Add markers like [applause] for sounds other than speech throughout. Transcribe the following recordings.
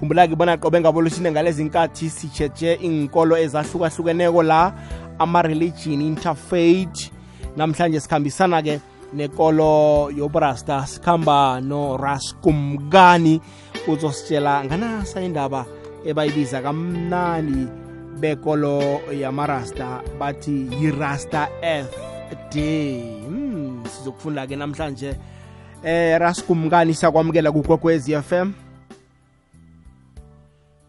khumbula-ke bona qobe ngabolusine ngalezi nkathi sitsheje inkolo ezahlukahlukeneko la ama-religion interfaith. Namhlanje sikhambisana-ke nekolo yobrasta sikhamba noraskumkani uzositshela nganasa indaba ebayibiza kamnandi bekolo yamarasta bathi yirasta earth day hmm, sizokufunda-ke namhlanje eh raskumkani sakwamukela kukwekwezi FM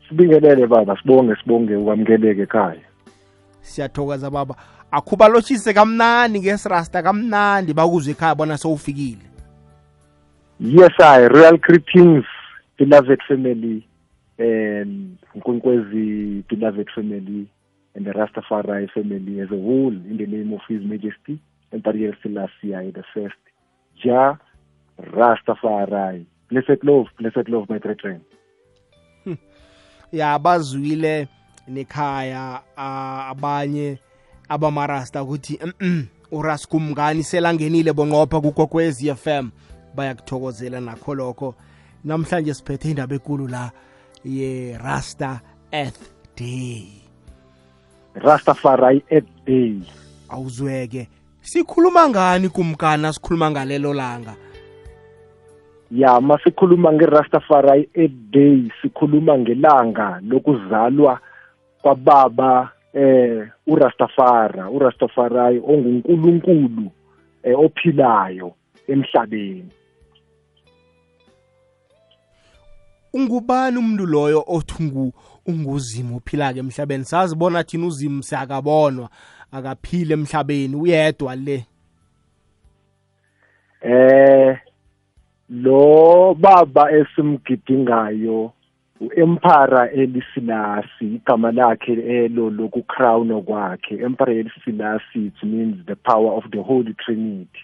sibingelele baba. Sibonge sibonge ukwamukeleke ekhaya. Siyathokoza baba. Akhubalotshise kamnandi ngesirasta kamnandi. Bakuzwe ekhaya bona sowufikile yes i real greetings beloved family and nkwenkwezi beloved family and the rastafari family as a whole in the name of his majesty emperor selassie the first. Ja rastafari. Blessed love blessed love my brethren. Ya bazwile nekhaya abanye abamarasta ukuthi uraskumngani selangenile bonqopha kugokwezi FM bayakuthokozela nakho lokho. Namhlanje siphethe indaba ekulu la ye Rasta Earth Day. Rastafari Earth Day. Awuzweke. Sikhuluma ngani kumkana sikhuluma ngalelo langa? Ya masikhuluma ngerastafari day sikhuluma ngelanga lokuzalwa kwababa eh urastafara urastafari ongunkulunkulu eh, ophilayo emhlabeni. Ungubani umuntu loyo othi unguzimo ophila-ke emhlabeni? Sazi bona thina uzimo siyakabonwa akaphile emhlabeni uyedwa le? Eh lo baba esimgidingayo uempara elisilasi igama lakhe elo lokucrown kwakhe. Emperor elisilasi it means the power of the holy trinity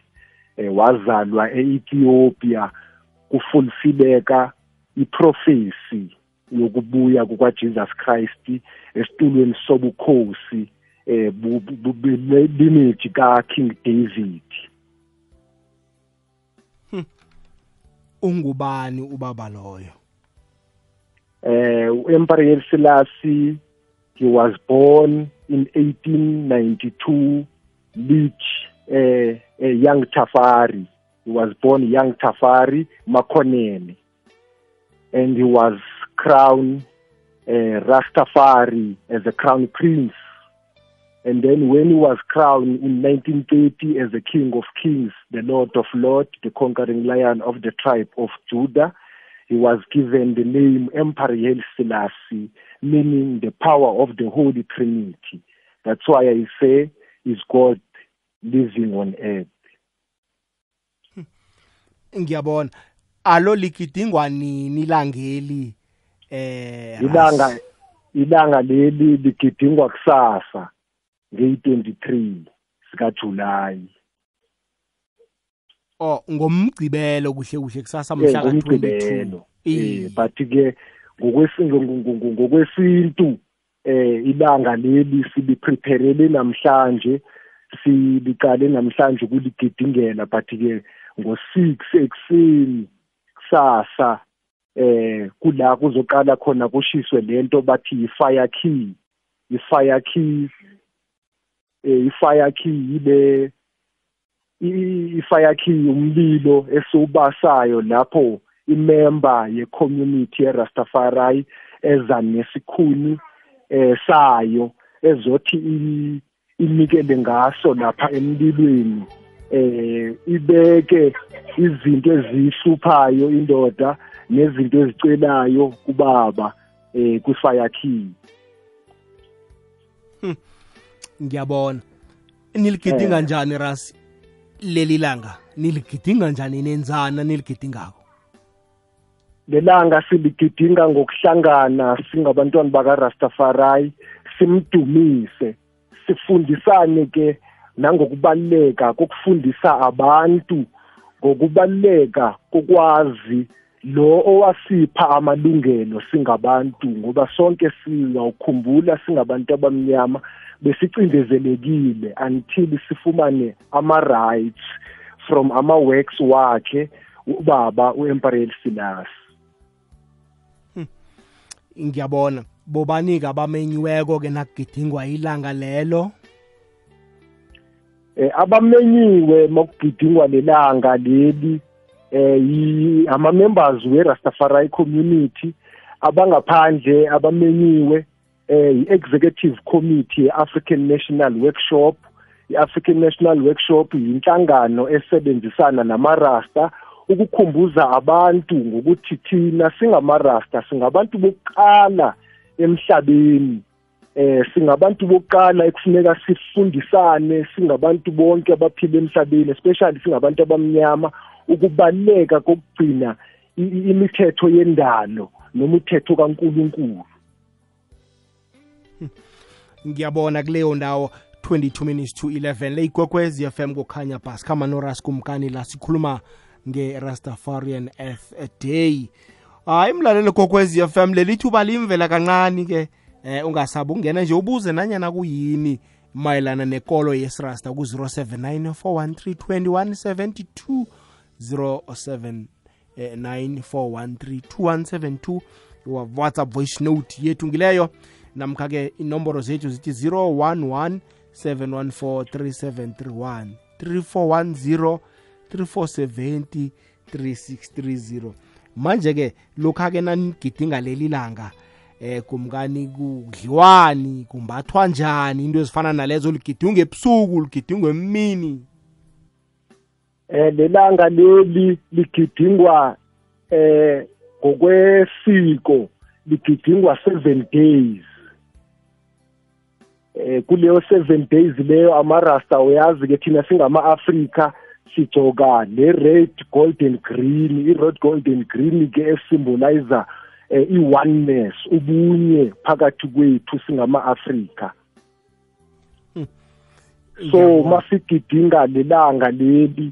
eh, wazalwa e-ethiopia kufulfileka iprofesi yokubuya kukaJesus Christ esitulweni sobukhosi eh lineage ka King David. Ungubani ubaba loyo? Eh uEmperor Selassie he was born in 1892 Lich eh, eh young Tafari. He was born young Tafari Makonene and he was crowned uh, Rastafari as a crown prince and then when he was crowned in 1930 as the King of Kings, the Lord of Lords, the conquering lion of the tribe of Judah, he was given the name Emperor Haile Selassie, meaning the power of the Holy Trinity. That's why I say is God living on earth. ngiyabona alo ligidingwa nini ilangeli eh ilanga ilanga leli ligidingwa kusasa ngeyi-23 sikaJulayi. Oh ngomgcibelo kuhle kuhle kusasa mhla ka-22 eh but ke ngokwesintu eh ilanga leli siliprepare namhlanje siliqale namhlanje ukuligidingela but ke ngo6 ekseni kusasa eh kula kuzoqala khona kushiswe lento bathi i-fire key i-fire key. eh ifire key ile ifire key umlilo esiubasayo lapho imember ye-community ye-Rastafari eza nesikhuni eh sayo ezothi inikele ngaso lapha emlilweni. Eh ibeke izinto ezihluphayo indoda nezinto ezicelayo kubaba eh key. Ngiyabona. Niligidinga eh. njani ras? Leli langa? Niligidinga njani nenzana niligidingako lelanga siligidinga ngokuhlangana singabantwana bakaRastafari simdumise sifundisane ke nangokubaluleka kokufundisa abantu ngokubaluleka kokwazi lo owasipha amalungelo singabantu ngoba sonke siyawukhumbula singabantu abamnyama besicindezelekile until sifumane ama-rights from ama-works wakhe ubaba u-emperor Selassie hmm. ngiyabona. Bobanika abamenyiweko ke nakugidingwa ilanga lelo. Eh abamenyiwe mokugidingwa lelanga leli eh ama members we Rastafari community abangaphandle abamenyiwe. Eh i-executive committee ye-African National Workshop. i-African National Workshop yinhlangano esebenzisana namarasta ukukhumbuza abantu ngokuthi thina singamarasta singabantu bokuqala emhlabeni. Eh singabantu bokuqala ekufuneka sifundisane singabantu bonke abaphila emhlabeni especially singabantu abamnyama ukubaleka kokugcina imithetho yendalo noma uthetho kaNkuluNkulu. [laughs] ngiyabona kuleyo ndawo 22 minutes to 11 le igwekwezi FM kukhanya bus kama noras kumkani la sikhuluma nge-rastafarian earth day. Hayi mlaleli kokwezi FM leli thuba limvela kancane ke. Eh ungasabi ungena nje ubuze nanyana kuyini mayelana nekolo yesirasta ku-079 413 2172 079 413 2172 whatsapp voice note yethu ngileyo namkha-ke inomboro zethu zithi 011 714 3731 3410 3630 manje-ke lokhu-ke nanigidinga leli langa eh kumkani kudliwani kumbathwa njani? Into ezifana nalezo ligidingwe ebusuku ligidingwe emini? Eh lelanga leli ligidingwa eh ngokwesiko ligidingwa 7 days. Eh kuleyo 7 days leyo amarasta uyazi ke thina singama Africa sigcoka le red gold and green. I red gold and green ke esymbolizer eh, i oneness ubunye phakathi kwethu singama Africa hmm. so masigidinga lelanga leli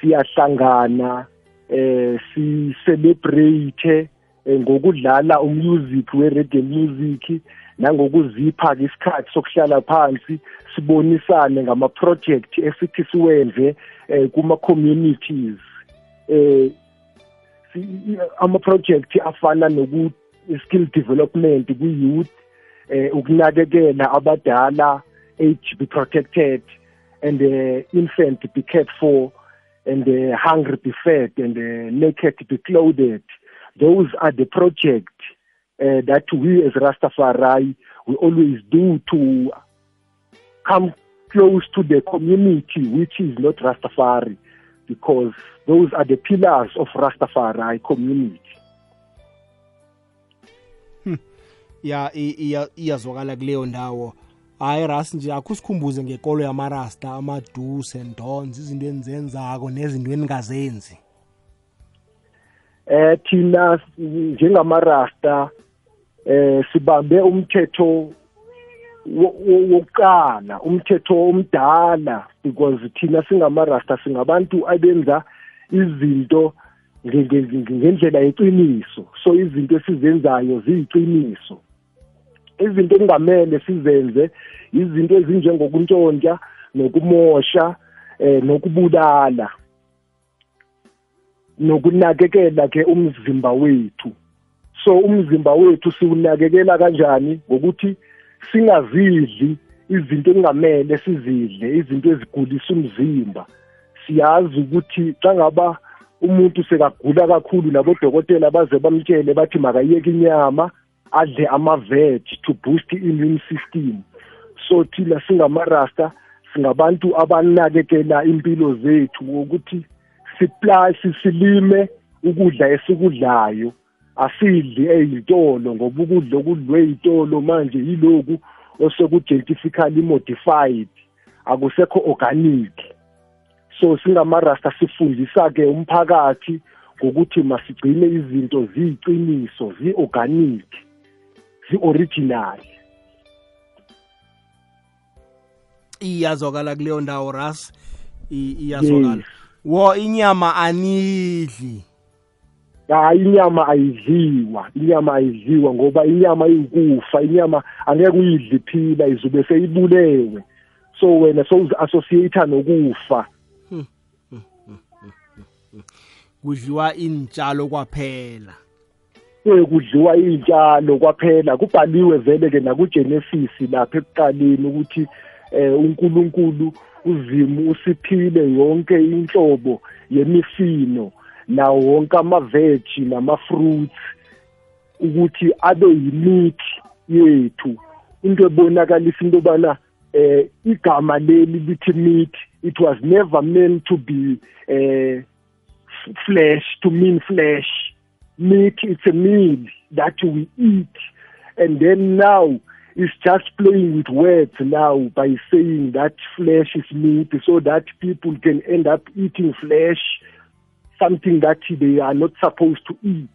siyahlangana eh si celebrate eh, ngokudlala umusic we reggae music. Nangokuzipha isikhathi sokuhlala phansi sibonisane ngama project esithi siwenze eh, kuma communities eh ama project afana noku skill development ku youth eh ukunakekela abadala age be protected and uh, infant be cared for and uh, hungry be fed and uh, naked be clothed. Those are the project uh, that we as Rastafari we always do to come close to the community which is not Rastafari because those are the pillars of Rastafari community. Hmm. ya iyazwakala kuleyo ndawo hayi ras nje akusikhumbuze ngekolo yamarasta ama-do's and dons izinto enizenzako nezinto eningazenzi eh thina njengamarasta eh sibambe umthetho wokuqala umthetho omdala because thina singamarasta singabantu abenza izinto ngendlela yeqiniso. So izinto esizenzayo ziyiqiniso. Izinto ekungamele sizenze izinto ezinjengokuntshontsha nokumosha eh nokubulala nokunakekela ke umzimba wethu. So umzimba wethu siwunakekela kanjani? Ngokuthi singazidli izinto ekungamele sizidle izinto ezigulisa umzimba. Siyazi ukuthi xa ngaba umuntu sekagula kakhulu labodokotela baze bamtshele bathi makayeke inyama adle ama-veg to boost i-immune system. So thina singamarasta singabantu abanakekela impilo zethu ukuthi siplashi silime ukudla esikudlayo. Asidli eyitolo ngoba ukudla okudlwe eyitolo manje yiloku oseku-genetifically modified akusekho organic. So singamarasta sifundisa-ke umphakathi ngokuthi masigcine izinto ziyiqiniso zi-organic zi-original. Iyazwakala kuleyo ndawo ras iyazwakala. Wo inyama anidli. Hayi inyama ayidliwa inyama ayidliwa ngoba inyama iyikufa inyama angeke uyidli phila izube seyibulewe. So wena souz-associata nokufa. Kudliwa intshalo kwaphela. Kudliwa iy'tshalo kwaphela. Kubhaliwe vele ke nakugenesis lapha ekuqaleni ukuthi eh uNkulunkulu uzimu usiphile yonke inhlobo yemifino. Nawo wonke ama-veg nama-fruits ukuthi abe yimithi yethu. Into ebonakalisa into yobana eh igama leli lithi meat it was never meant to be eh flesh to mean flesh. Meat it's a meal that we eat. And then now is just playing with words now by saying that flesh is meat so that people can end up eating flesh something that they are not supposed to eat.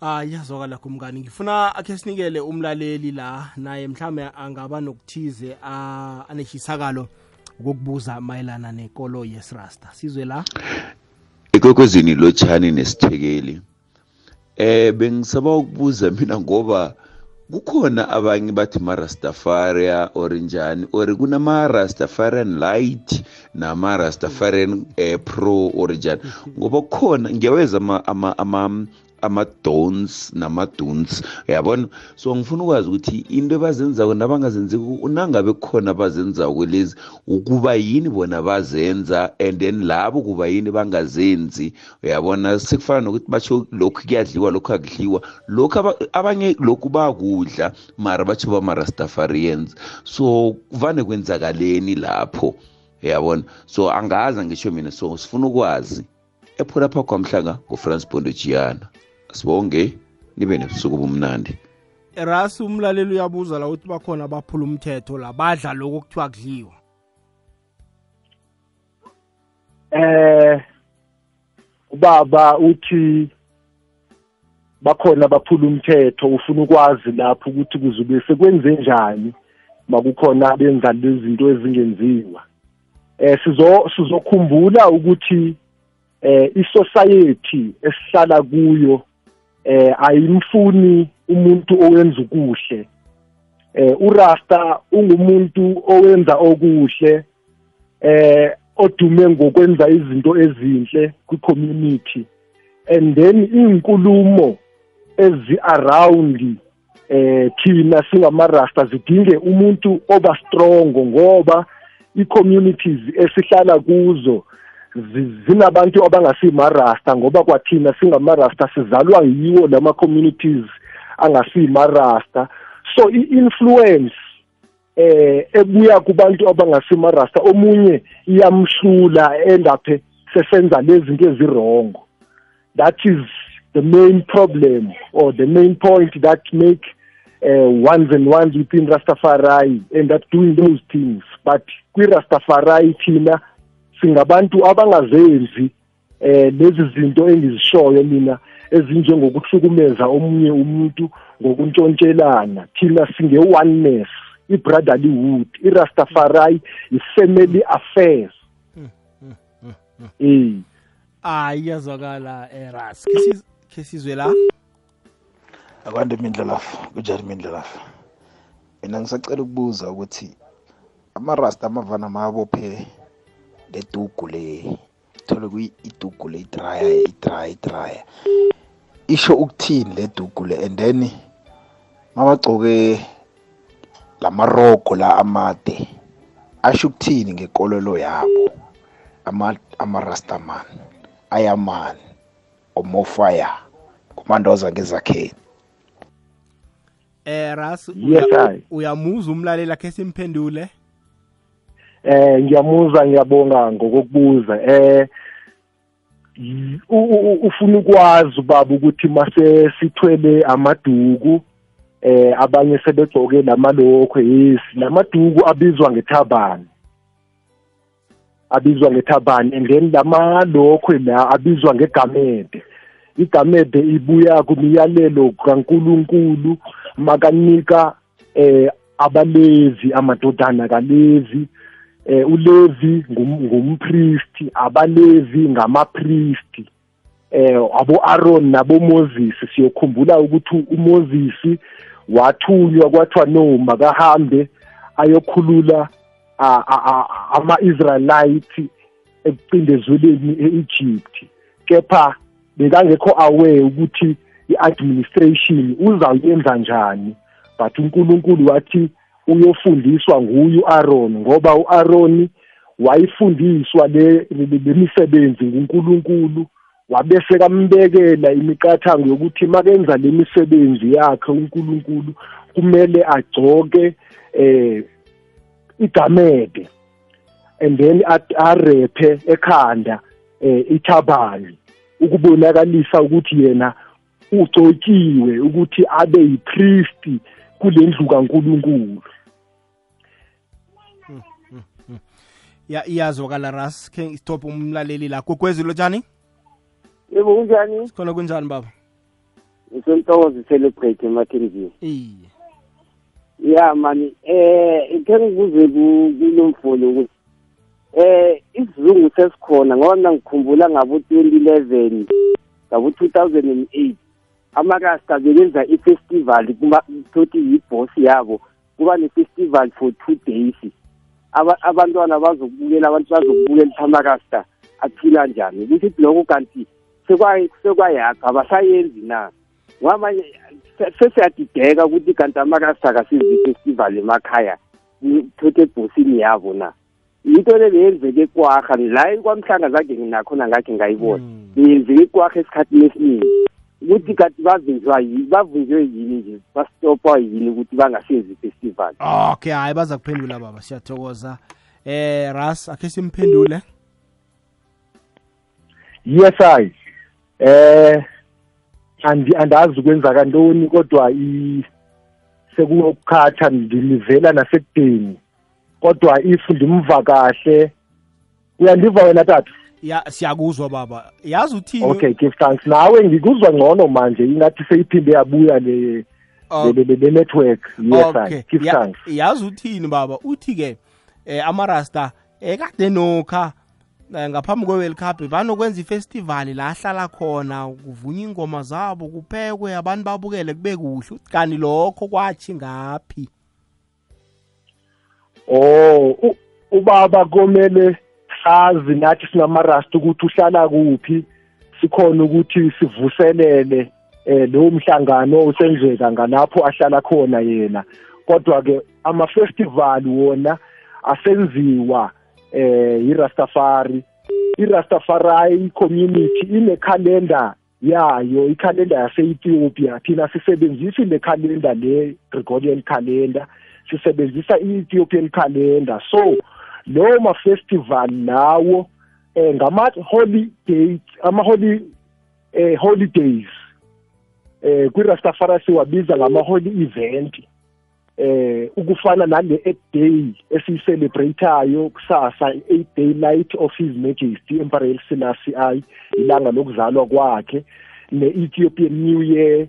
Ah iyazwakala kumngani ngifuna akhe sinikele umlaleli la naye mhlambe angaba nokuthize aneshisakalo ukukubuza mayelana nekolo yesrasta sizwe la. Ekwekwezini lotshani nesithekeli eh bengisaba ukubuza mina ngoba kukhona abanye bathi ma-rastafaria or njani or kunama-rastafarian light nama-rastafarian eh, pro or njani ngoba kukhona ngiyaweza ama, ama, ama ama-dons nama-duns uyabona? So ngifuna ukwazi ukuthi into ebazenzako nabangazenziko nangabe kukhona abazenzako lezi ukuba yini bona bazenza and then labo kuba yini bangazenzi. Uyabona? Sekufana nokuthi batsho lokhu kuyadliwa lokhu akudliwa. Lokhu abanye lokhu bakudla mara batsho bama-rastafarians so kuvane kwenzakaleni lapho. Uyabona? So angaza ngisho mina. So sifuna ukwazi. Ephulapha kwamhlanga ngufrance bondojiyana sibonge nibe nebusuku bumnandi ras umlaleli uyabuza la ukuthi bakhona baphula umthetho la badla lokho kuthiwa kudliwa. Eh ubaba uthi bakhona baphula umthetho ufuna ukwazi lapho ukuthi kuzube sekwenze njani makukhona benza lezi zinto ezingenziwa. Eh sizo sizokhumbula ukuthi eh isociety esihlala kuyo eh ayimfuni umuntu owenza ukuhle eh urasta ungumuntu owenza okuhle eh odume ngokwenza izinto ezinhle kwi-community. And then inkulumo ezi around eh thina singamarasta zidinge umuntu oba strong ngoba i-communities esihlala kuzo zinabantu abangasimarasta ngoba kwathina singamarasta sizalwa yiwo lama communities angasimarasta so i-influence eh ebuya kubantu abangasimarasta omunye iyamhlula endaphe sesenza lezi zinto ezirongo. That is the main problem or the main point that make uh, ones and ones within Rastafari end up doing those things. But kwi-Rastafari thina singabantu abangazenzi eh lezi zinto engizishoyo mina ezinjengokuhlukumeza omunye umuntu ngokuntshontshelana thina singe oneness i-brotherlyhood i-rastafari i-family affairs. Eh. Ah iyazwakala eras ke sizwe la? Akwande mindlelafa kunjani mindlelafa mina ngisacela ukubuza ukuthi amarasta amavana mabophe ledugu le thole kuyidugu le idraya idraya idraya isho ukuthini ledugu le? And then mabagcoke lamarogo la amade asho ukuthini ngekolelo yabo? Ama amarastaman ayaman omofire kumandoza ngezakheni. Eh ras yes I uyamuza umlalela ke simphendule. Eh ngiyamuza ngiyabonga ngokukubuza eh ufuna ukwazi ubaba ukuthi mase sithwele amaduku eh abanye sebegcoke lamalokho yes lamaduku abizwa ngethabani abizwa ngethabani and then lamalokho la abizwa ngegamede. Igamede ibuya kumiyalelo kaNkuluNkulu makanika eh abalevi amadodana kalevi eh ulevi ngumpriest abalevi ngamapriest eh abo Aaron nabo Moses siyokhumbula ukuthi uMoses wathunywa kwathiwa no makahambe ayokhulula ama-Israelites ekucindezelweni e-Egypt kepha bekangekho aware ukuthi i-administration uzawuyenza njani but uNkulunkulu wathi uyofundiswa nguye uAaron ngoba uAaron wayifundiswa le lemisebenzi nguNkulunkulu wabese kambekela imiqathango yokuthi makenza lemisebenzi yakhe uNkulunkulu kumele agcoke eh igamede and then arephe ekhanda eh ithabani ukubonakalisa ukuthi yena ugcotshiwe ukuthi abe yipriest kulendlu kaNkuluNkulu. Ya iyazwakala ras khe stop umlaleli la. Gogwezi lotshani yebo kunjani? Sikhona kunjani baba? Ngisentokozo celebrate eMackenzie iye. Ya mani eh ngeke ngibuze kulo mfolo ukuthi eh isizungu sesikhona ngoba mina ngikhumbula ngabo 2011 ngabo 2008 amakasta bebenza ifestival kuma thothi yiboss yabo. Kuba ne-festival for two days. Abantwana bazokubukela abantu bazokubukela ukuthi amakasta aphila njani. Ukuthi lokho kanti sekwayakho abasayenzi na. Ngamanye sesiyadideka ukuthi kanti amakasta akasizi ifestival emakhaya thothe ebhosini yabo na. Yinto le beyenzeke kwaha la kwamhlanga zange nginakhona ngakhe ngayibona. Beyenzeke kwaha esikhathini esiningi. Ukuthi kanti bavinjwa yini bavunjwe yini nje? Bastopwa yini ukuthi bangasenzi ifestival okay hayi baza kuphendula baba siyathokoza. Eh ras akhe simphendule. Yes i eh andi andazi ukwenza kantoni kodwa i sekuyokukhatha ndilivela nasekudeni kodwa if ndimva kahle uyandiva wena tata? Ya siyakuzwa baba. Yazi uthini? Okay give thanks. Nawe ngikuzwa ngcono manje ingathi seyiphinde yabuya le le network. Yes okay. give thanks. yazi uthini baba? Uthi ke eh amarasta ekade nokha eh, ngaphambi kwe-world cup banokwenza ifestival la ahlala khona kuvunywa ingoma zabo kuphekwe abantu babukele kube kuhle. Kani lokho kwathi ngaphi? Oh ubaba komele sazi nathi singamarasta ukuthi uhlala kuphi sikhona ukuthi sivuselele eh lowo mhlangano usenzeka ngalapho ahlala khona yena. Kodwa ke ama festival wona asenziwa eh iRastafari iRastafari community ine calendar yayo ikhalenda yase-Ethiopia. Thina sisebenzisi le calendar le Gregorian calendar sisebenzisa i-Ethiopian calendar. So lawo ma festival lawo eh ngama holidays ama holy eh holidays eh kwiRastafari siwabiza ngama holy event eh ukufana nale 8 day esiyicelebrateayo kusasa i-8 day light of his majesty emperor Selassie I ilanga lokuzalwa kwakhe ne-Ethiopian New Year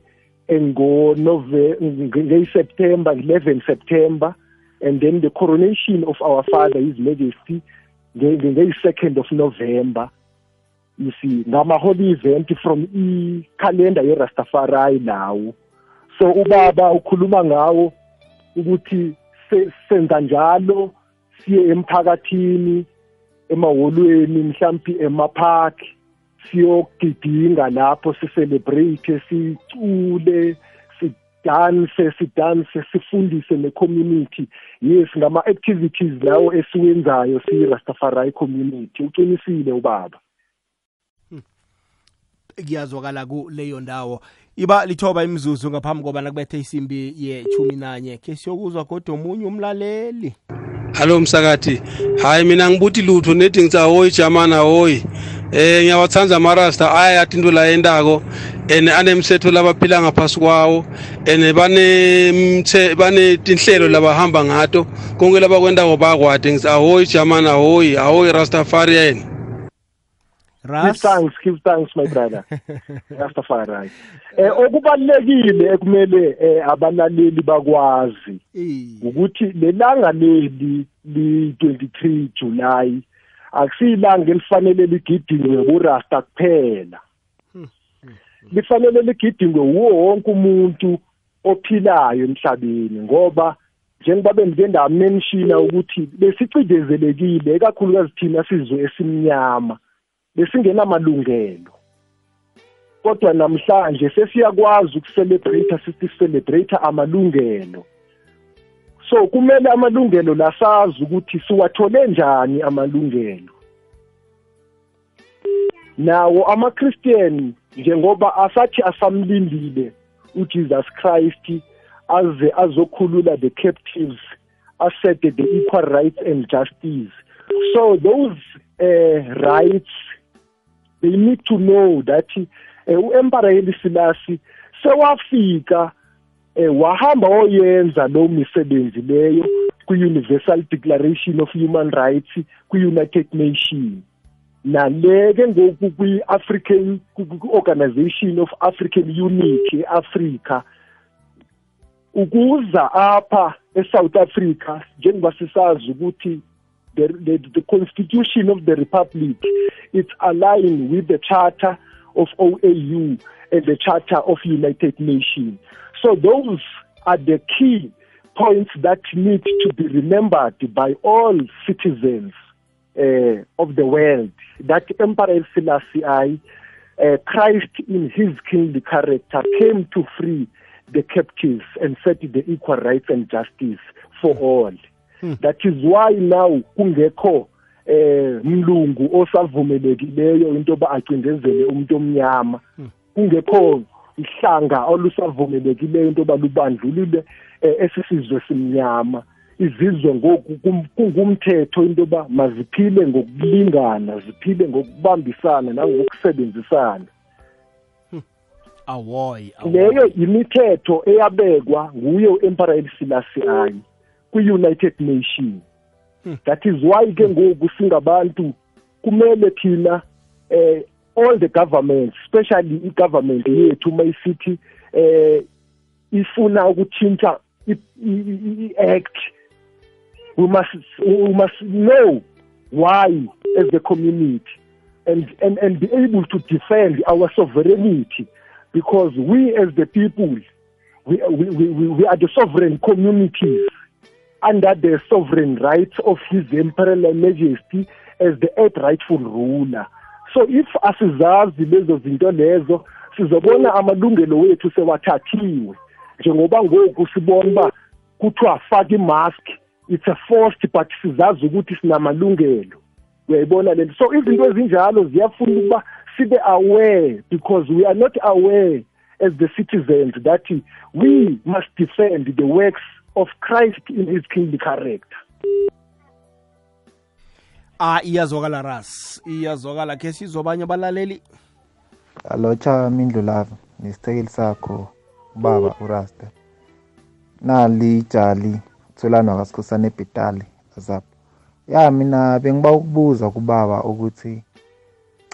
ngeSeptember 11 September and then the coronation of our father his majesty ngeyi-2nd of November. You see ngama holy event from i-calendar ye-Rastafari lawo so ubaba ukhuluma ngawo ukuthi se- senza njalo siye emphakathini emahholweni mhlambi emapark siyogidinga lapho sicelebrate sicule sidanse sidanse sifundise ne-community. Yes ngama-activities lawo esiwenzayo siyi-rastafari community uqinisile ubaba? Kuyazwakala kuleyo ndawo. Iba lithoba imizuzu ngaphambi kobana kubethe isimbi yechumi nanye khe siyokuzwa kodwa omunye umlaleli. Hallo msakathi. Hayi mina ngibuthi lutho nedi ngithi ahoyi jamani ahoyi. Eh ngiyawathanda amarasta. Ayayathi into la yendako and anemthetho labaphila ngaphasi kwawo and banetinhlelo labahamba ngato. Konke labakwendako bakwade ngithi ahoyi jamani ahoyi ahoyi rastafarian. Give ras thanks give thanks my brother. [laughs] Rastafari. Eh okubalekile ekumele eh, abalaleli bakwazi ukuthi lelanga leli li-23 July akusilanga elifanele ligidingwe kurasta kuphela. Lifanele ligidingwe wuwo wonke umuntu ophilayo emhlabeni ngoba njengoba bengike ndamenshina ukuthi besicindezelekile ekakhulukazi thina sizwe esimnyama. Besingenamalungelo. Kodwa namhlanje sesiyakwazi ukucelebrate sithi celebrate amalungelo. So kumele amalungelo lasazi ukuthi siwathole njani amalungelo. Nawo amaChristian njengoba asathi asamlindile uJesus Christ aze azokhulula the captives asset the equal rights and justice. So those uh, rights they need to know that uh, uemperor Selassie sewafika eh wahamba oyenza lo misebenzi leyo ku-universal declaration of human rights ku-united nations. Naleke ngoku kwi-african organization of african unity e-afrika ukuza apha eSouth Africa njengoba sisazi ukuthi the, the the constitution of the republic it's aligned with the charter of OAU and the charter of United Nations so those are the key points that need to be remembered by all citizens uh, of the world that Emperor Selassie I uh, Christ in his kingly character came to free the captives and set the equal rights and justice for all. That is why now kungekho eh mlungu osavumelekileyo into ba acindezele umuntu omnyama. Hmm. kungekho ihlanga olusavumelekileyo into ba lubandlulile eh, esisizwe simnyama. Izizwe ngoku kungumthetho into ba maziphile ngokulingana ziphile ngokubambisana nangokusebenzisana. Awoy leyo imithetho eyabekwa nguye uemperor Selassie I kwi-United Nations. Hmm. that is why ke ngoku singabantu kumele thina eh all the governments especially i-government yethu mayisithi eh ifuna ukuthinta i-act. We must we must know why as the community and and and be able to defend our sovereignty because we as the people we, we, we, we are the sovereign communities. Under the sovereign rights of his imperial majesty as the earth rightful ruler. So if asizazi lezo zinto lezo sizobona amalungelo wethu sewathathiwe. Njengoba ngoku sibona uba kuthiwa faka imask it's a forced but sizazi ukuthi sinamalungelo. Uyayibona lento so izinto ezinjalo ziyafuna ukuba sibe aware because we are not aware as the citizens that we must defend the works of Christ in his kingly character. ah iyazwakala ras. Iyazwakala. Ke sizobanye abalaleli? Alotsha mindlulava nesithekeli sakho ubaba urasta nalijali tholana kasikhosana ebhetali azapho ya mina bengiba ukubuza kubaba ukuthi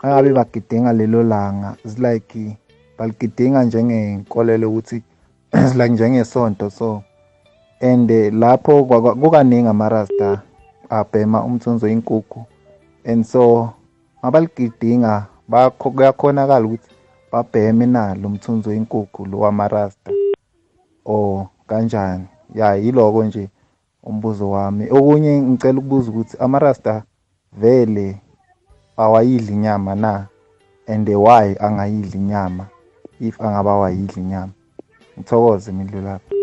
angabe bagidinga lelo langa. It's like baligidinga njengenkolelo ukuthi [clears throat] like njengesonto. So and lapho kukaningi amarasta abhema umthunzo inkukhu and so mabaligidinga kuyakhonakala ukuthi babheme nalo umthunzo inkukhu lo wamarasta or kanjani? Ya yiloko nje umbuzo wami. Okunye ngicela ukubuza ukuthi amarasta vele awayidli inyama na? And why angayidli inyama if angaba wayidli inyama? Ngithokoze midlulapho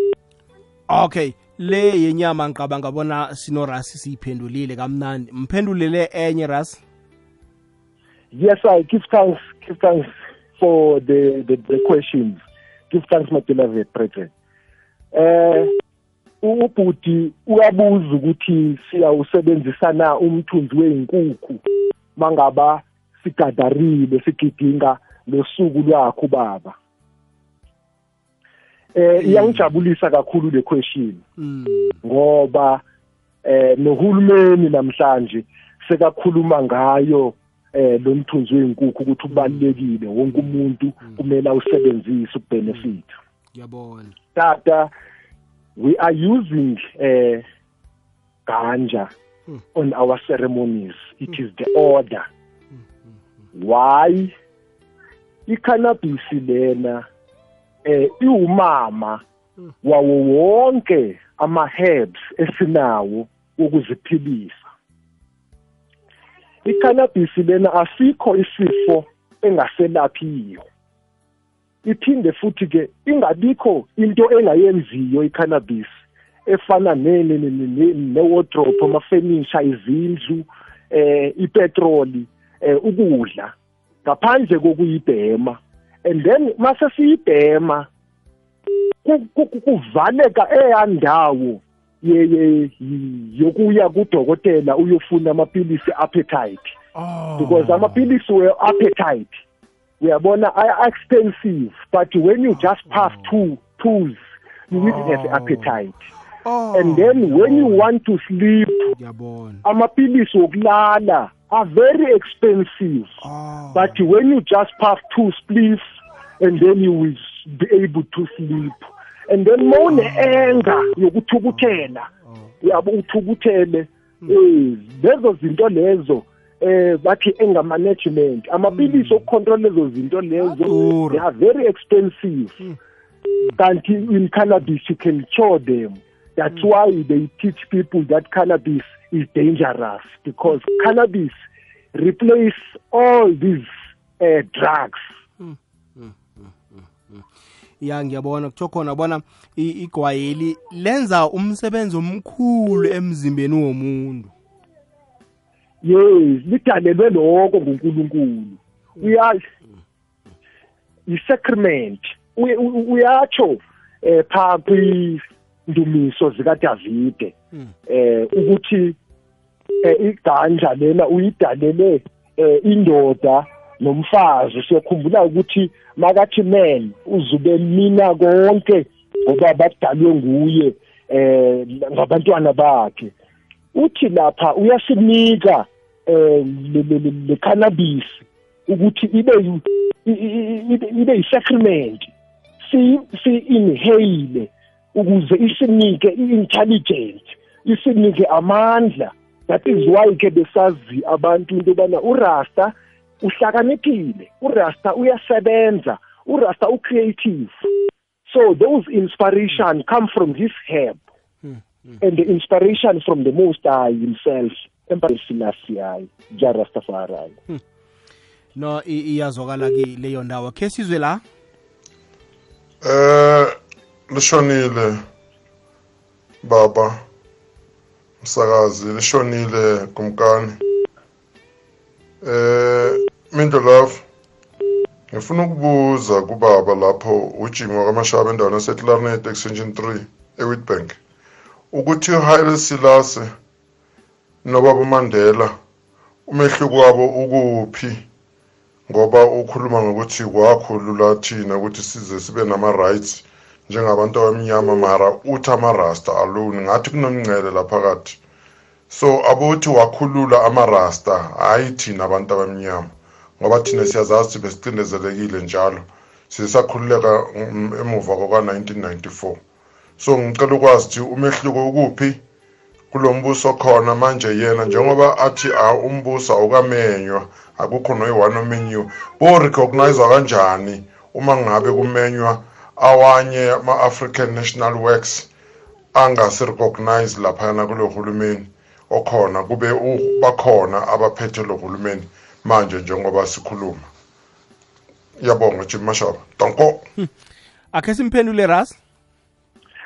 okay le yenyama ngicabanga bona sinorasi siyiphendulile kamnandi. Mphendulele enye ras yes i give thanks give thanks for the the, the questions. Give thanks beloved brethren. Eh ubhuti uyabuza ukuthi siyawusebenzisa na umthunzi weinkukhu mangaba sigadarile sigidinga losuku lwakho baba? Eh mm. iyangijabulisa kakhulu le question. Mm. ngoba eh nohulumeni namhlanje sekakhuluma ngayo eh lo mthunzi weinkukhu ukuthi ubalekile wonke umuntu kumele awusebenzise ukubenefit. Ngiyabona. Tata we are using uh, ganja Hmm. on our ceremonies. It is the order. Why? I-cannabis lena eh iwumama wawo wonke ama-herbs esinawo wokuziphilisa. I-cannabis lena asikho isifo engaselaphiyo. Iphinde futhi ke ingabikho into engayenziyo i-cannabis efana ne-wardrobe ama-furniture izindlu eh ipetroli eh ukudla. Ngaphandle kokuyibhema and then mase siyibhema kuvaleka eyandawo yokuya kudokotela uyofuna amapilisi appetite oh. because amapilisi we appetite uyabona are expensive but when you just pass two twos you will have Oh. appetite oh. and then when you want to sleep ngiyabona amapilisi wokulala are very expensive oh. but when you just puff two spliffs and then you will be able to sleep. And then mawune enga yokuthukuthela. Yabo uthukuthele. Eh lezo zinto lezo eh bathi anger management amapilisi okucontrol lezo zinto lezo Adura. they are very expensive. Kanti in cannabis you can cure them. That's why they teach people that cannabis is dangerous because cannabis replace all these uh, drugs. Ya ngiyabona. Kutho khona bona i- igwayeli lenza umsebenzi omkhulu emzimbeni womuntu. Yes lidalelwe lokho nguNkulunkulu. Uyazi isacrament Uy- u- uyatsho eh pha kwindumiso zika Davide eh ukuthi eh, iganja lena uyidalele eh, indoda nomfazi. Siyakhumbula ukuthi makathi man uzube mina konke ngoba badalwe nguye eh ngabantwana bakhe. Uthi lapha uyasinika eh le- le le- le cannabis ukuthi ibe yu- i- i- i- ibe ibe isacrament si si inhale ukuze isinike i-intelligence isinike amandla. That is why ke besazi abantu into yobana urasta uhlakaniphile urasta uyasebenza urasta ucreative. So those inspiration come from this herb and the inspiration from the most high himself emperor selassie jarastafari no i- iyazwakala ki leyo ndawo. Khe sizwe la? Eh lishonile baba msakazi lishonile kumkani. Eh Mindo love ngifuna ukubuza kubaba lapho ujimo kwaMashaba endaweni yaseClarinet extension 3 eWitbank ukuthi uHaile Selassie nobaba Mandela umehluko wabo ukuphi? Ngoba ukhuluma ngokuthi kwakhulula thina ukuthi size sibe nama-rights njengabantu abamnyama mara uthi amarasta alone ngathi kunomngcele laphakathi so abothi wakhulula amarasta hhayi thina abantu abamnyama ngoba thina siyazazi ukuthi besicindezelekile njalo. Sisakhululeka emuva kwaka-1994 so ngicela ukwazi ukuthi umehluko ukuphi kulo mbuso khona manje yena njengoba athi ah, umbuso awukamenywa akukho noyi-one omenyiwe. Bo-recognizwa kanjani uma ngabe kumenywa awanye ama-african national works angasi-recognize laphana kulo hulumeni okhona kube bakhona abaphethe lo hulumeni manje njengoba sikhuluma. Iyabonga jim mashaba. Danko. Akhe simphendule ras?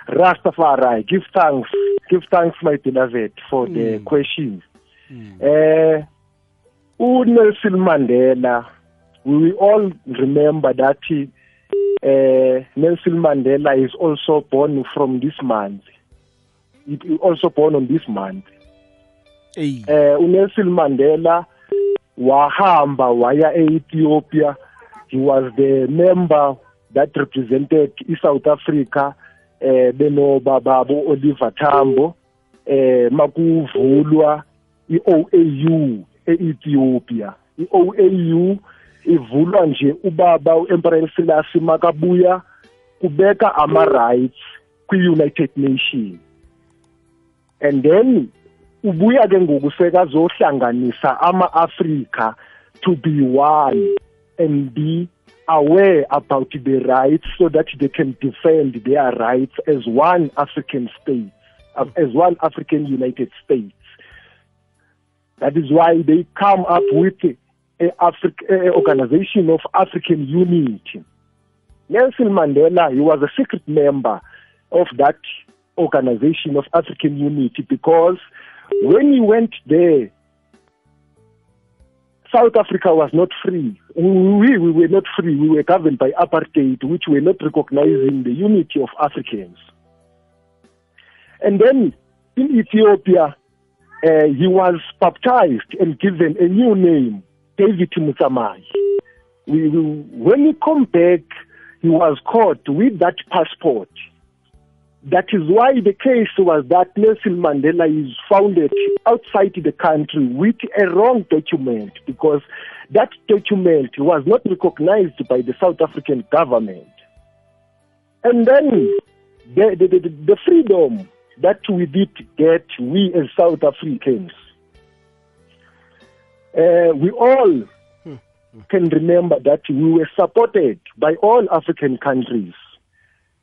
Rastafari, give thanks, give thanks, my beloved, for the questions. Uh, Nelson Mandela, we all remember that he, uh, Nelson Mandela is also born from this month. He he also born on this month. Eyi eh uNelson Mandela wahamba waya eEthiopia. He was the member that represented iSouth Africa eh beno bababo Oliver Tambo eh makuvulwa iOAU eEthiopia. iOAU ivulwa nje ubaba uEmperor Selassie makabuya kubeka ama rights kwi-United Nations. And then ubuya ke ngoku sekazohlanganisa ama-afrika to be one and be aware about the rights so that they can defend their rights as one african state uh, as one african united states. That is why they come up with a, Afri- a organization of african unity. Nelson Mandela, he was a secret member of that organization of African Unity because when he went there, South Africa was not free. We, we were not free. We were governed by apartheid, which were not recognizing the unity of Africans. And then in Ethiopia, uh, he was baptized and given a new name, David Mutsamai. We, we, when he come back, he was caught with that passport. That is why the case was that Nelson Mandela is founded outside the country with a wrong document because that document was not recognized by the South African government. And then the, the, the, the freedom that we did get, we as South Africans, uh, we all can remember that we were supported by all African countries.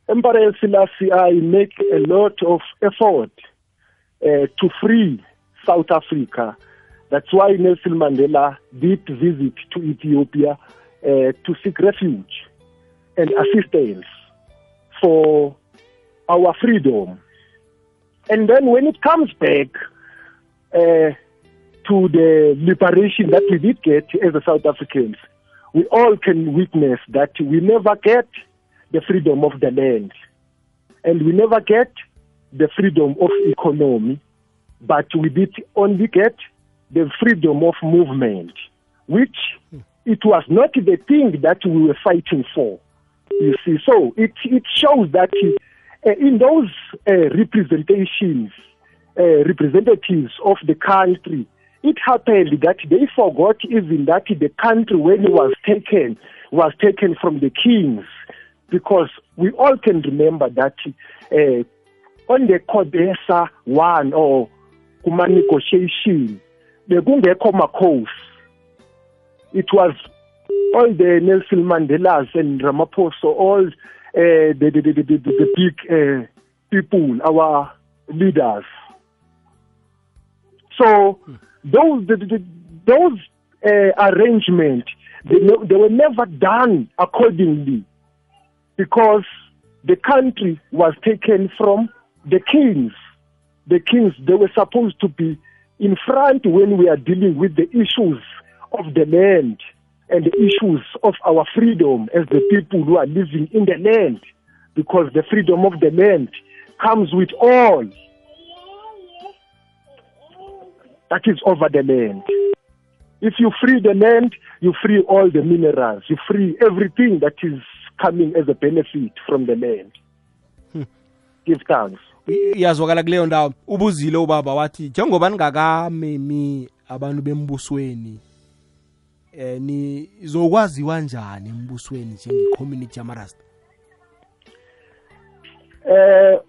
Emperor Selassie make a lot of effort uh, to free South Africa. That's why Nelson Mandela did visit to Ethiopia uh, to seek refuge and assistance for our freedom. And then when it comes back uh, to the liberation that we did get as a South Africans, we all can witness that we never get the freedom of the land. And we never get the freedom of economy, but we did only get the freedom of movement, which it was not the thing that we were fighting for. You see, so it, it shows that uh, in those uh, representations, uh, representatives of the country, it happened that they forgot even that the country when it was taken was taken from the kings because we all can remember that uh, on the Codesa one or kuma negotiation bekungekho makhosi. It was all the Nelson Mandelas and Ramaphosa all uh, the, the, the, the, the, the big uh, people our leaders. So those the, the, those uh, arrangements they, they were never done accordingly because the country was taken from the kings. The kings, they were supposed to be in front when we are dealing with the issues of the land and the issues of our freedom as the people who are living in the land. Because the freedom of the land comes with all that is over the land. If you free the land, you free all the minerals, you free everything that is coming as a benefit from the land. Give thanks. iyazwakala kuleyo ndawo ubuzile ubaba wathi njengoba ningakamemi abantu bembusweni eh nizokwaziwa njani embusweni njenge-community yamarasta Eh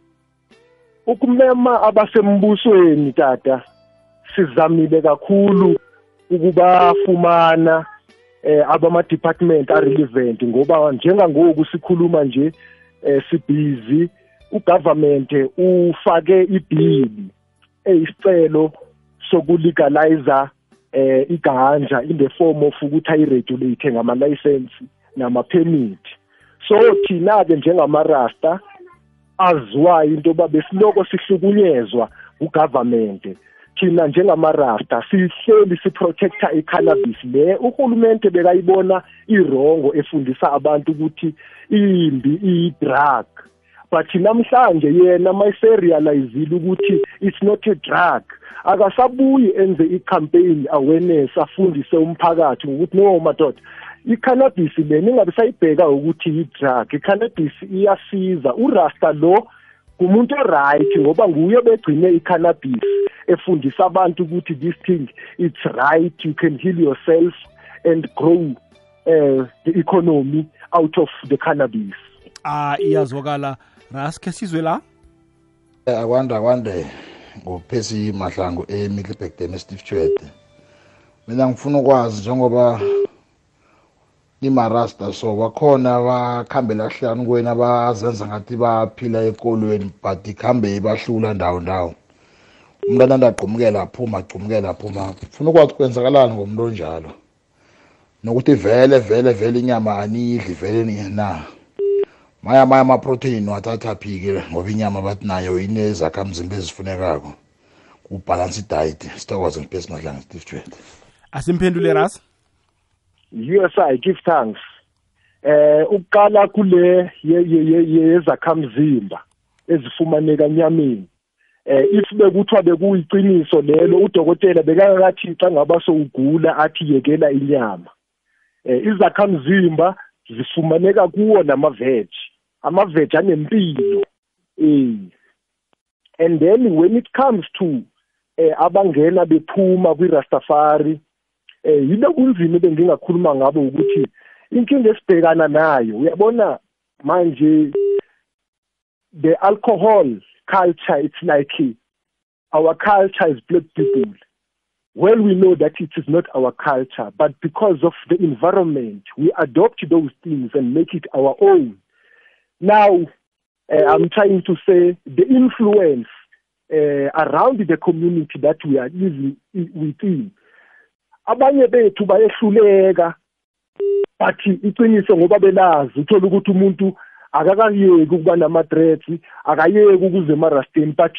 ukumema abasembusweni tata sizamile kakhulu ukubafumana eh abama department are relevant ngoba njengangoku sikhuluma nje eh sibhizi ugovernment ufake ibhili eyisicelo sokulegalize eh iganja in the form of ukuthi ayiregulate ngama license nama permit so thina ke njengamarasta aziwayo into yoba besiloko sihlukunyezwa ugovernment thina njengamarasta sihleli siprotecta i-cannabis le. Uhulumente bekayibona irongo efundisa abantu ukuthi imbi iyi-drug but namhlanje yena mayiserealizile ukuthi it's not a drug. Akasabuyi enze i-campaign awareness afundise umphakathi ngokuthi no madoda i-cannabis le ningabe sayibheka ukuthi yi-drug i-cannabis iyasiza. Urasta lo ngumuntu oright ngoba nguye begcine i-cannabis efundisa abantu ukuthi this thing it's right you can heal yourself and grow uh, the economy out of the cannabis. Ah iyazwakala. Raske sizwe la? Akwande akwande. Nguphesi mahlangu e-middleburg dam esteve chwede mina ngifuna ukwazi njengoba imarasta. So bakhona bakhambela hlanu kwena bazenza ngathi baphila ekolweni but ikhambe ibahlula ndawo ndawo. Umntwana andagqumukela aphuma agqumukela aphuma funa ukwazi kwenzakalani ngomuntu onjalo? Nokuthi vele vele vele inyama aniyidli vele na? Maya maya amaprotein wathatha phike ngoba inyama bathi nayo inezakhamzimba ezifunekako. Kubhalansi diet sithokoze ngipesi madlanga steve jwet asimphendule ras USI give thanks. Eh ukuqala kule yezakhamzimba ezifumaneka nyameni eh if bekuthiwa bekuyiqiniso lelo udokotela bekakathi xa ngaba sowugula athi yekela inyama. Eh izakhamzimba zifumaneka kuwo nama-veg ama-veg anempilo. Eh and then when it comes to eh abangena bephuma kwi-rastafari eh yilo kunzima bengingakhuluma ngabo ukuthi inkinga esibhekana nayo uyabona manje the alcohol culture it's like our culture is black people. Well we know that it is not our culture but because of the environment we adopt those things and make it our own. Now uh, i'm trying to say the influence uh, around the community that we are living within abanye bethu bayehluleka. But iqiniso ngoba belazi uthola ukuthi umuntu akakayeki ukuba nama-dreads akayeki ukuze emarasteni but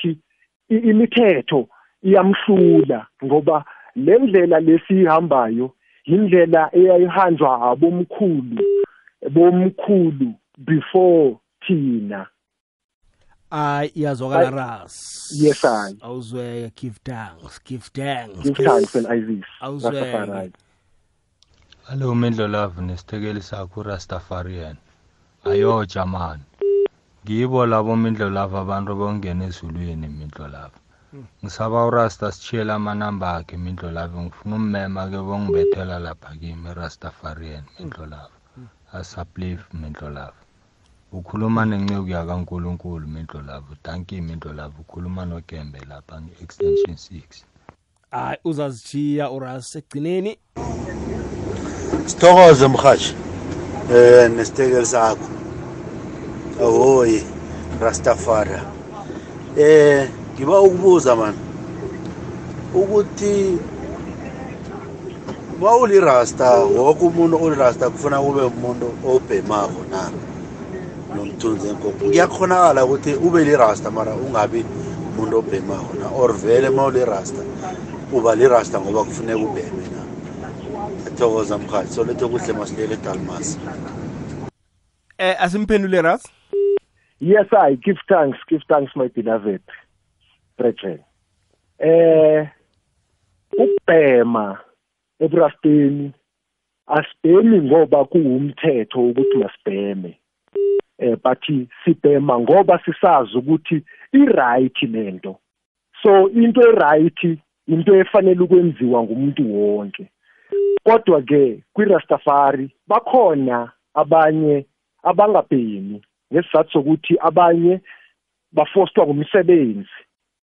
imithetho iyamhlula ngoba le ndlela lesiyihambayo indlela eyayihanjwa abomkhulu bomkhulu before thina. Ay iyazwakala ras yes i awuzweke give thanks give thanks give thanks and isis awuzweke Hello Mendlolavu nesithekeli sakho Rastafarian. Ayo Jaman. Ngibo labo Mendlolavu abantu bongena ezulwini Mendlolavu. Ngisaba uRasta sitshiyela amanamba akhe Mendlolavu ngifuna ummema ke bongibethela lapha kimi Rastafarian Mendlolavu. Asaplief Mendlolavu. Ukhuluma nenceku yakaNkuluNkulu Mendlolavu. Thank you Mendlolavu. Ukhuluma noGembe lapha nge-extension 6. hayi uzazitshiya uras ekugcineni sithokoze mhashi eh nesithekeli sakho ahoyi rastafari eh ngiba ukubuza man ukuthi uma ulirasta woke umuntu olirasta kufuna kube umuntu obhemako na nomthunzi enkoko. Kuyakhonakala ukuthi ube lirasta mara ungabi umuntu obhemako na or vele uma ulirasta uba lirasta ngoba kufuneka ubheme na. Thokoza mkhathi. Solethe kuhle masilele edalmas. Eh asimphendule ras? Yes i give thanks give thanks my beloved brethren. Eh ukubhema ebrasteni asibhemi ngoba kuwumthetho ukuthi masibheme. Eh but sibhema ngoba sisazi ukuthi i-right lento so into e-right into efanele ukwenziwa ngumuntu wonke. Kodwa ke kwirastafari bakhona abanye abangabhemi ngesizathu sokuthi abanye bafostwa ngumsebenzi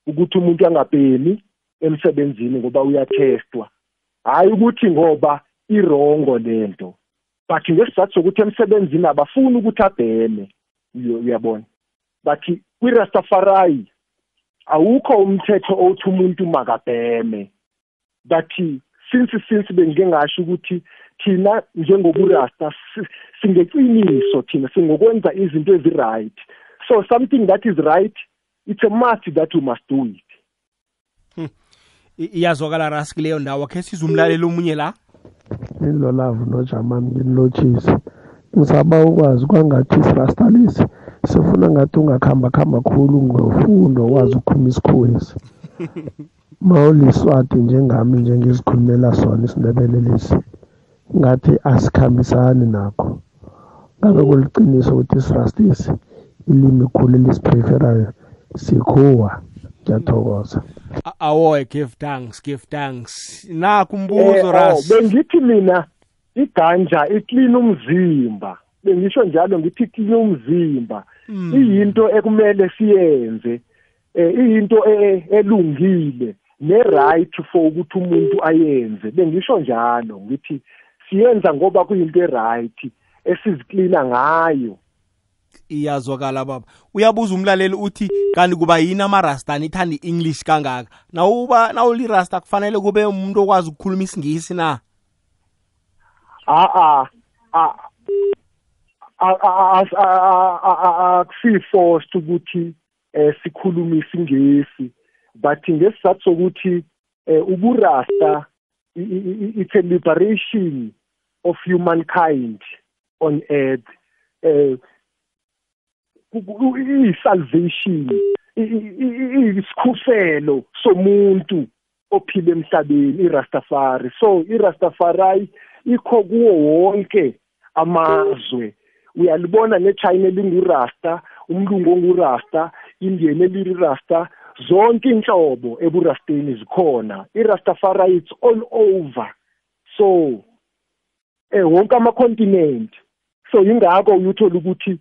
ukuthi umuntu angabhemi emsebenzini ngoba uyathestwa. Hayi ukuthi ngoba irongo lento but ngesizathu sokuthi emsebenzini abafuni ukuthi abheme. Uyabona? But kwirastafari awukho umthetho othi umuntu makabheme. But since since bengike ngasho ukuthi thina njengoburasta singeqiniso thina singokwenza izinto ezi-right. So something that is right it's a must that we must do it. Iyazwakala ras kuleyo ndawo. Khe sizumlaleli omunye la? Indlolavu nojamani ngililotshise ngisaba ukwazi kwangathi sirastalisi sifuna ngathi ungakhamba khamba khulu ngofundo wazi ukukhuluma isikhuwesi [laughs] mawuliswati njengami njengezikhulumela sona isindebele lesi ngathi asikhambisani nakho. Ngabe kuliqiniso ukuthi isirastisi ilimi khulu elisipreferayo sikhuwa. Ngiyathokoza. Awoy give thanks give thanks. Nakho umbuzo oh, ras bengithi mina iganja iklina umzimba. Bengisho njalo ngithi iklina umzimba iyinto ekumele siyenze eh iyinto elungile ne-right for ukuthi umuntu ayenze. Bengisho njalo ngithi siyenza ngoba kuyinto e-right esiziklina ngayo. Iyazwakala baba. Uyabuza umlaleli uthi kanti kuba yini amarastani ithanda i-english kangaka. Nawuba nawulirasta kufanele kube umuntu okwazi ukukhuluma isingisi na? A-a akusiforced ukuthi eh sikhulume isingesi but ngesizathu sokuthi eh uburasta it's a liberation of humankind on earth. Eh i-salvation isikhufelo somuntu ophila emhlabeni irastafari. So irastafari ikho kuwo wonke amazwe. Uyalibona nechina lingurasta umlungu ongurasta indian elirasta zonke inhlobo eburasteni zikhona. Irastafari it's all over. So eh wonke ama-continent so yingakho uyuthola ukuthi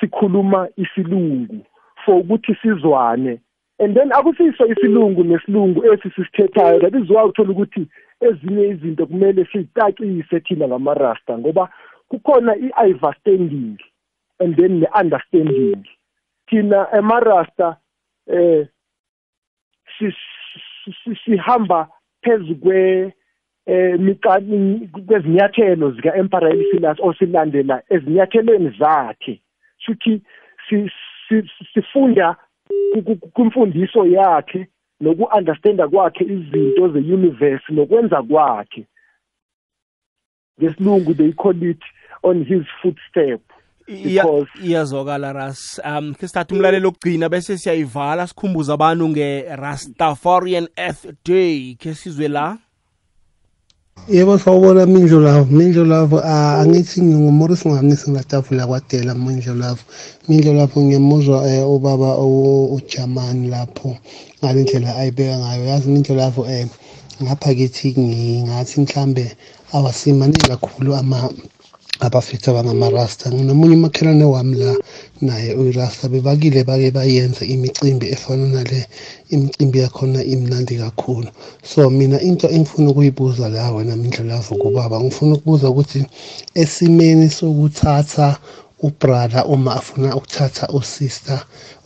sikhuluma isilungu for ukuthi sizwane. And then akusiso isilungu nesilungu esi sisithethayo that is why uthola ukuthi ezinye izinto kumele sicacise thina ngamarasta ngoba kukhona i-understanding and then ne-understanding. Thina emarasta eh sihamba phezu kwe eh kwezinyathelo zika Emperor Elisilas osilandela ezinyathelweni zakhe. Futhi sifunda kumfundiso yakhe noku-understanda kwakhe izinto ze-universe nokwenza kwakhe. Ngesilungu they call it on his footstep iyazwakala ras um ke sithatha umlalelo okugcina bese siyayivala sikhumbuza abantu nge-rastafarian earth day. Ke sizwe la. Yebo sawubona mindlo lavo mindlo lavo angithi ngingumorris ngamnisi ngatafula kwadela mindlo lavo mindlo lapho ngiyamuzwa um ubaba ujamani lapho ngale ndlela ayibeka ngayo. Yazi mindlo lavo um ngapha kithi ngingathi mhlambe awasimaningi kakhulu abafethu abangamarasta nginomunye umakhelwane wami la naye uyirasta bebakile bake bayenza imicimbi efana nale imicimbi yakhona imnandi kakhulu. So mina into engifuna ukuyibuza la wena mindlelavu kubaba ngifuna ukubuza ukuthi esimeni sokuthatha ubrother uma afuna ukuthatha usister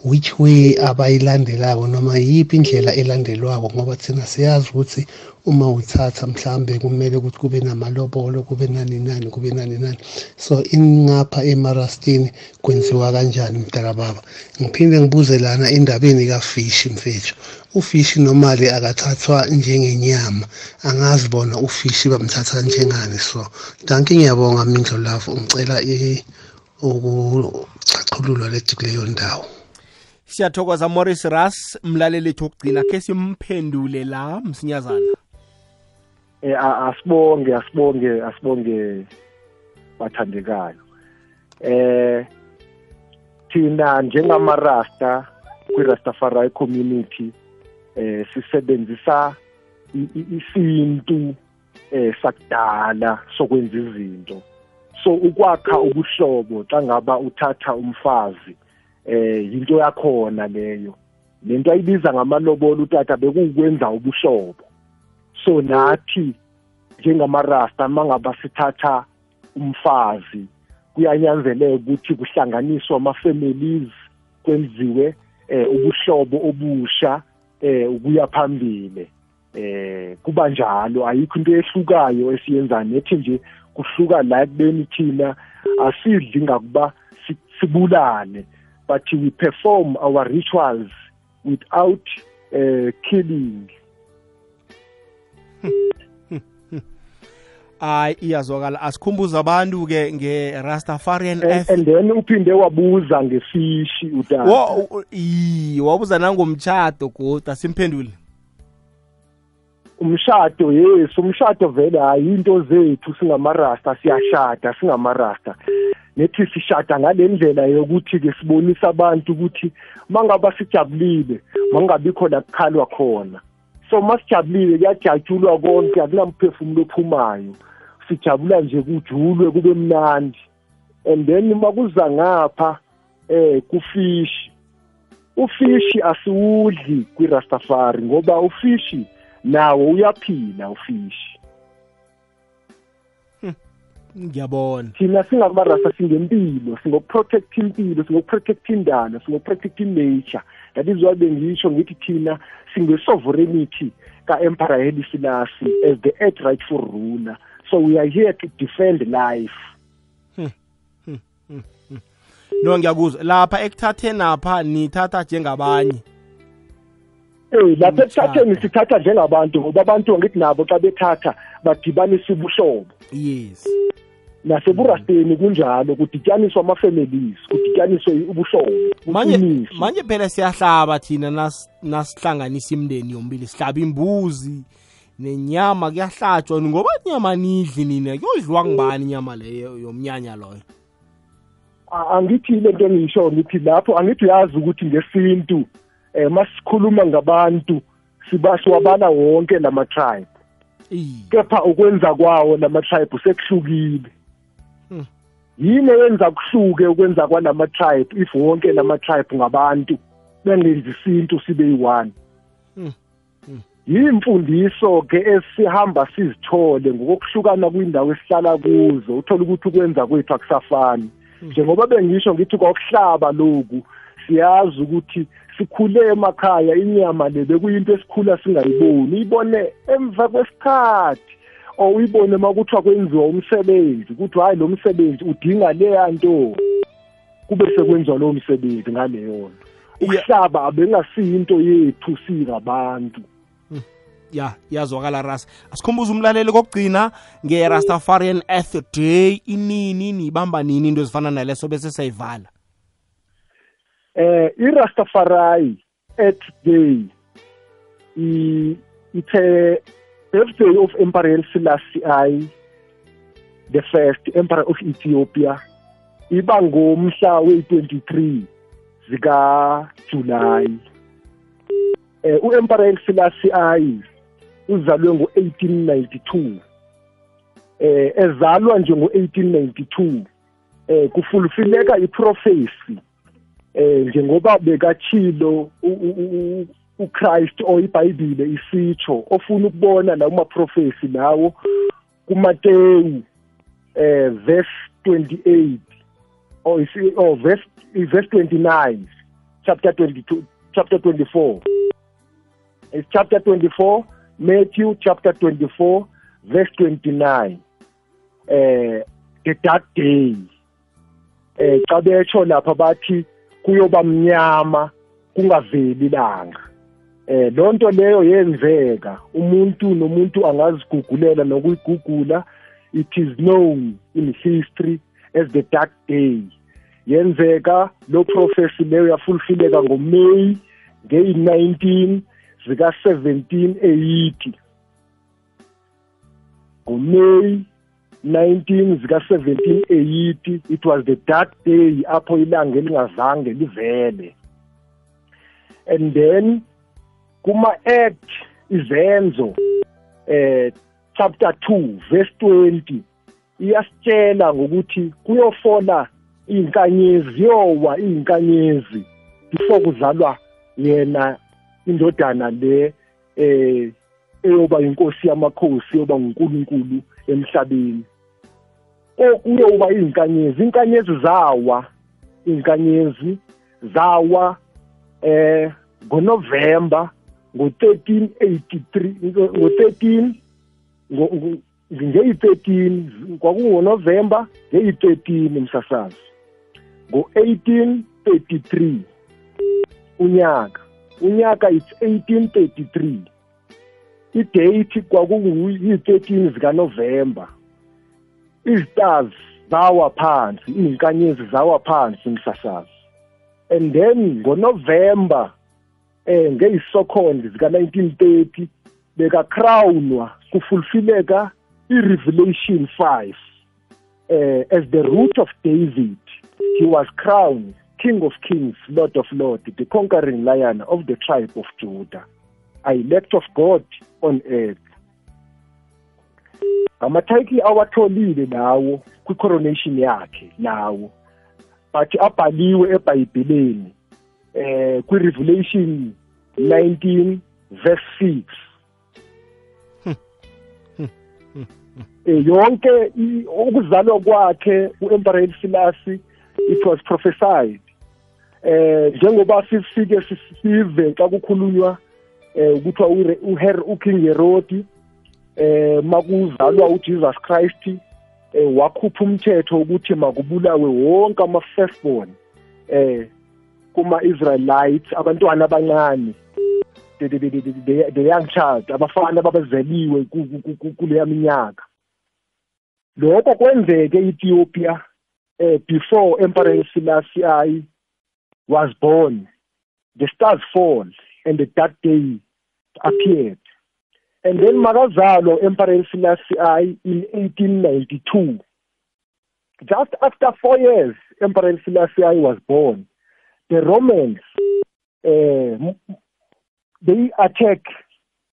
which way abayilandelako noma yiphi indlela elandelwako ngoba thina siyazi ukuthi uma uthatha mhlambe kumele ukuthi kube namalobolo kube nani nani kube nani nani. So ingapha emarastini kwenziwa kanjani mdala baba? Ngiphinde ngibuze lana endabeni kafishi mfethu. Ufishi normally akathathwa njengenyama? Angazi bona ufishi bamthatha njengani? So danke ngiyabonga mindlo lavo ngicela ukuchachululwa lethu kuleyo ndawo. Siyathokoza morris ras mlaleli ethu okugcina khe simphendule la msinyazana. Eh asibonge asibonge asibonge bathandekayo. Eh thina njengamarasta kwi-rastafari community eh sisebenzisa isintu eh sakudala sokwenza izinto. So ukwakha ubuhlobo xa ngaba uthatha umfazi eh into yakhona leyo. Lento ayibiza ngamalobolo utata bekukwenza ubuhlobo. So nathi njengamarasta mangaba sithatha umfazi kuyanyanzeleka ukuthi kuhlanganiswe ama-families kwenziwe eh ubuhlobo obusha eh ukuya phambili. Eh kuba njalo ayikho into ehlukayo esiyenzayo nethi nje kuhluka la ekubeni thina asidli ngakuba sibulane but we perform our rituals without uh, killing. Hayi iyazwakala. Asikhumbuza abantu ke nge-rastafarian and, and then uphinde wabuza ngefishi utata wabuza nangomtshado goda asimphendule umshado yes umshado vele hayi into zethu singamarasta siyashada singamarasta. Nethi sishada ngale ndlela yokuthi ke sibonisa abantu ukuthi mangaba sijabulile mangabikho la kukhalwa khona. So masijabulile kuyajatshulwa konke akunamphefumulo ophumayo. Sijabula nje kujulwe kube mnandi. And then makuza ngapha eh kufishi. Ufishi asiwudli kwirastafari ngoba ufishi nawo uyaphila ufishi. Ngiyabona. Thina singakumarasta singempilo singokuprotect impilo singokuprotect indalo singokuprotect nature. That is why bengisho ngithi thina singe-sovereignty ka-emperor Haile Selassie as the earth rightful ruler. So we are here to defend life. Hmm. Hmm. no ngiyakuzwa lapha ekuthatheni apha nithatha njengabanye. Eh lapha ekuthatheni sithatha njengabantu ngoba abantu ngithi nabo xa bethatha badibanisa ubuhlobo. Yes. Naseburasteni kunjalo kudityaniswa ama-families kudityaniswe ubuhlobo manje buqiniswe. manje phela siyahlaba thina nas- nasihlanganisa imindeni yombili sihlaba imbuzi nenyama kuyahlatshwa ngoba inyama nidli nina kuyodliwa ngubani inyama leyo yomnyanya loyo? A- angithi le nto engisho ngithi lapho angithi uyazi ukuthi ngesintu eh masikhuluma ngabantu siba siwabala wonke lama tribe kepha ukwenza kwawo lama tribe sekuhlukile. Yini eyenza kuhluke ukwenza kwalama tribe if wonke lama tribe ngabantu bengenzi isintu sibe yi-one. Yimfundiso ke esihamba sizithole ngokuhlukana kwindawo esihlala kuzo uthola ukuthi ukwenza kwethu akusafani. Njengoba bengisho ngithi kwakuhlaba lokhu siyazi ukuthi sikhule emakhaya inyama le bekuyinto esikhula singayiboni uyibone emva kwesikhathi. Or uyibone uma kuthiwa kwenziwa umsebenzi ukuthi hhayi lo msebenzi udinga leya nto. Kube sekwenziwa lowo msebenzi ngaleyo nto. Ukuhlaba abengasiyinto yethu singabantu. Ya yazwakala ras asikhumbuze umlaleli kokugcina nge-rastafarian earth day. Inini niyibamba nini into ezifana naleso bese siyayivala? Eh iRastafari Earth Day i it's a birthday of Emperor Selassie I the first emperor of Ethiopia. Iba ngomhla we-23 zika July eh uEmperor Selassie I uzalwe ngo1892 eh ezalwa nje ngo1892 eh kufulfileka iprofesi eh njengoba bekachilo uChrist oyiBhayibhile isitsho ofuna ukubona la uma prophecy lawo kuMateyu eh verse 28 or isi or verse verse 29 chapter 22 chapter 24 it's chapter 24 Matthew chapter 24 verse 29 eh the dark day. Eh xa betsho lapha bathi kuyoba mnyama kungaveli ilanga eh lonto leyo yenzeka. Umuntu nomuntu angazigugulela nokuyigugula. It is known in history as the dark day. Yenzeka lo prophecy leyo yafulfileka ngoMay ngeyi-19 zika 1780 ngoMay 19 zika 1780 it was the dark day apho ilanga elingazange livele. And then kuma act izenzo eh chapter 2 verse 20 iyasitshela ngokuthi kuyofola inkanyezi yowa inkanyezi before kuzalwa yena indodana le eh eyoba inkosi yamakhosi yoba uNkulunkulu emhlabeni. Kuyoba izinkanyezi inkanyezi zawa izinkanyezi zawa eh ngoNovember ngo1383 ngo13 ngeyi13 kwakungoNovember ngeyi13 msasazi ngo1833 unyaka unyaka it's 1833 idate kwakunguyi-13 zikaNovember. Izitars zawa phansi izinkanyezi zawa phansi msasazi and then ngoNovember eh ngeyisokhond zika 1930 beka crownwa kufulfileka iRevelation 5 eh as the root of David. He was crowned king of kings lord of lords the conquering lion of the tribe of Judah a elect of God on earth. Amathayitli awatholile lawo kwi-coronation yakhe lawo but abhaliwe ebhayibheleni eh kwi-revelation 19 verse 6 eh yonke ukuzalwa kwakhe uemperor Selassie it was prophesied. Eh njengoba sifike sive xa kukhulunywa eh kuthiwa uHer uKing Herod eh makuzalwa uJesus Christ eh wakhupha umthetho ukuthi makubulawe wonke ama firstborn eh kuma Israelites abantwana abancane the, young child abafana babezeliwe kuleya minyaka. Lokho kwenzeke Ethiopia eh before Emperor Selassie was born. The stars fall and the dark day appeared. And then makazalo Emperor Selassie in 1892 just after 4 years Emperor Selassie was born. The Romans uh, they attack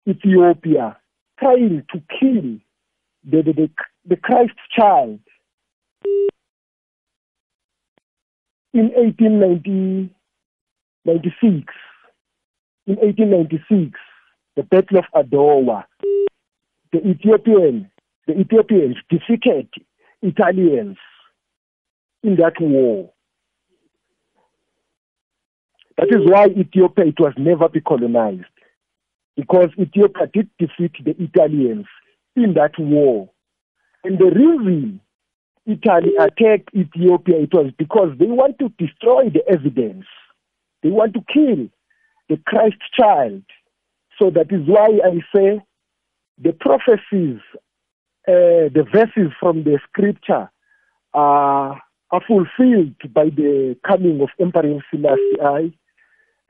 Ethiopia trying to kill the, the, the, the Christ child. In 1896 in 1896 the battle of Adowa the Ethiopian the Ethiopians defeated Italians in that war that is why Ethiopia it was never be colonized because Ethiopia did defeat the Italians in that war and the reason Italy attacked Ethiopia, it was because they want to destroy the evidence. They want to kill the Christ child. So that is why I say the prophecies, uh, the verses from the scripture are, are fulfilled by the coming of Emperor Selassie I.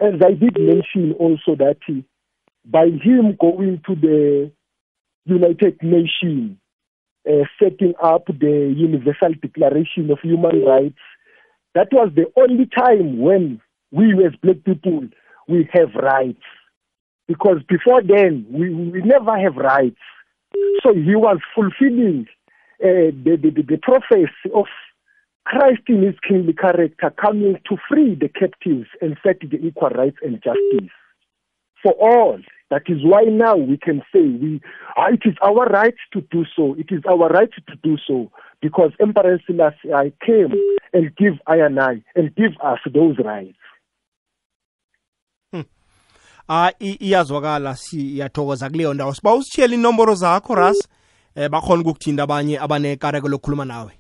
As I did mention also that he, by him going to the United Nations, uh, setting up the Universal Declaration of Human Rights. That was the only time when we as black people we have rights. Because before then we, we never have rights. So he was fulfilling uh, the, the, the, the prophecy of Christ in his kingly character coming to free the captives and set the equal rights and justice for all. That is why now we can say we ah, it is our right to do so. It is our right to do so because Emperor Selassie I came and give I and I and give us those rights. ah iyazwakala siyathokoza kuleyo ndawo siba usitshiyele inomboro zakho ras eh bakhona ukukuthinda abanye abanekareko lokukhuluma nawe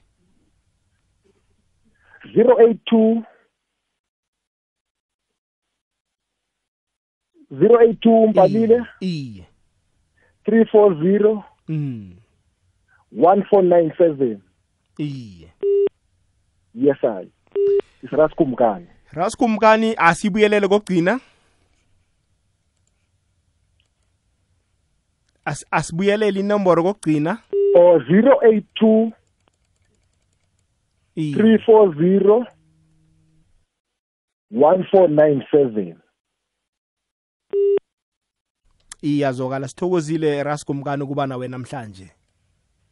082 082 Mbalile iye 340 mm. 1497 iye yes i. Isiraskumkani raskumkani. Asibuyelele kokugcina? As, asibuyelele inomboro kokugcina? O 082 340 1497 iyazokala sithokozile raskumkani ukuba nawe namhlanje.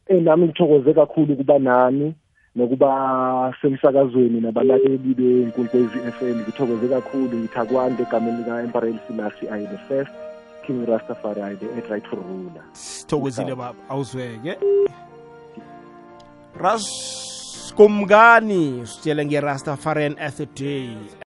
Enami ngithokoze kakhulu ukuba nani nokuba semsakazweni nabalaleli benkulukwezi FM ngithokoze kakhulu ngithakwande egameni lika Emperor Selassie I the first King Rastafari the eight rightful ruler sithokozile baba. Awuzweke. Raskumkani usitshele nge-rastafarian earth day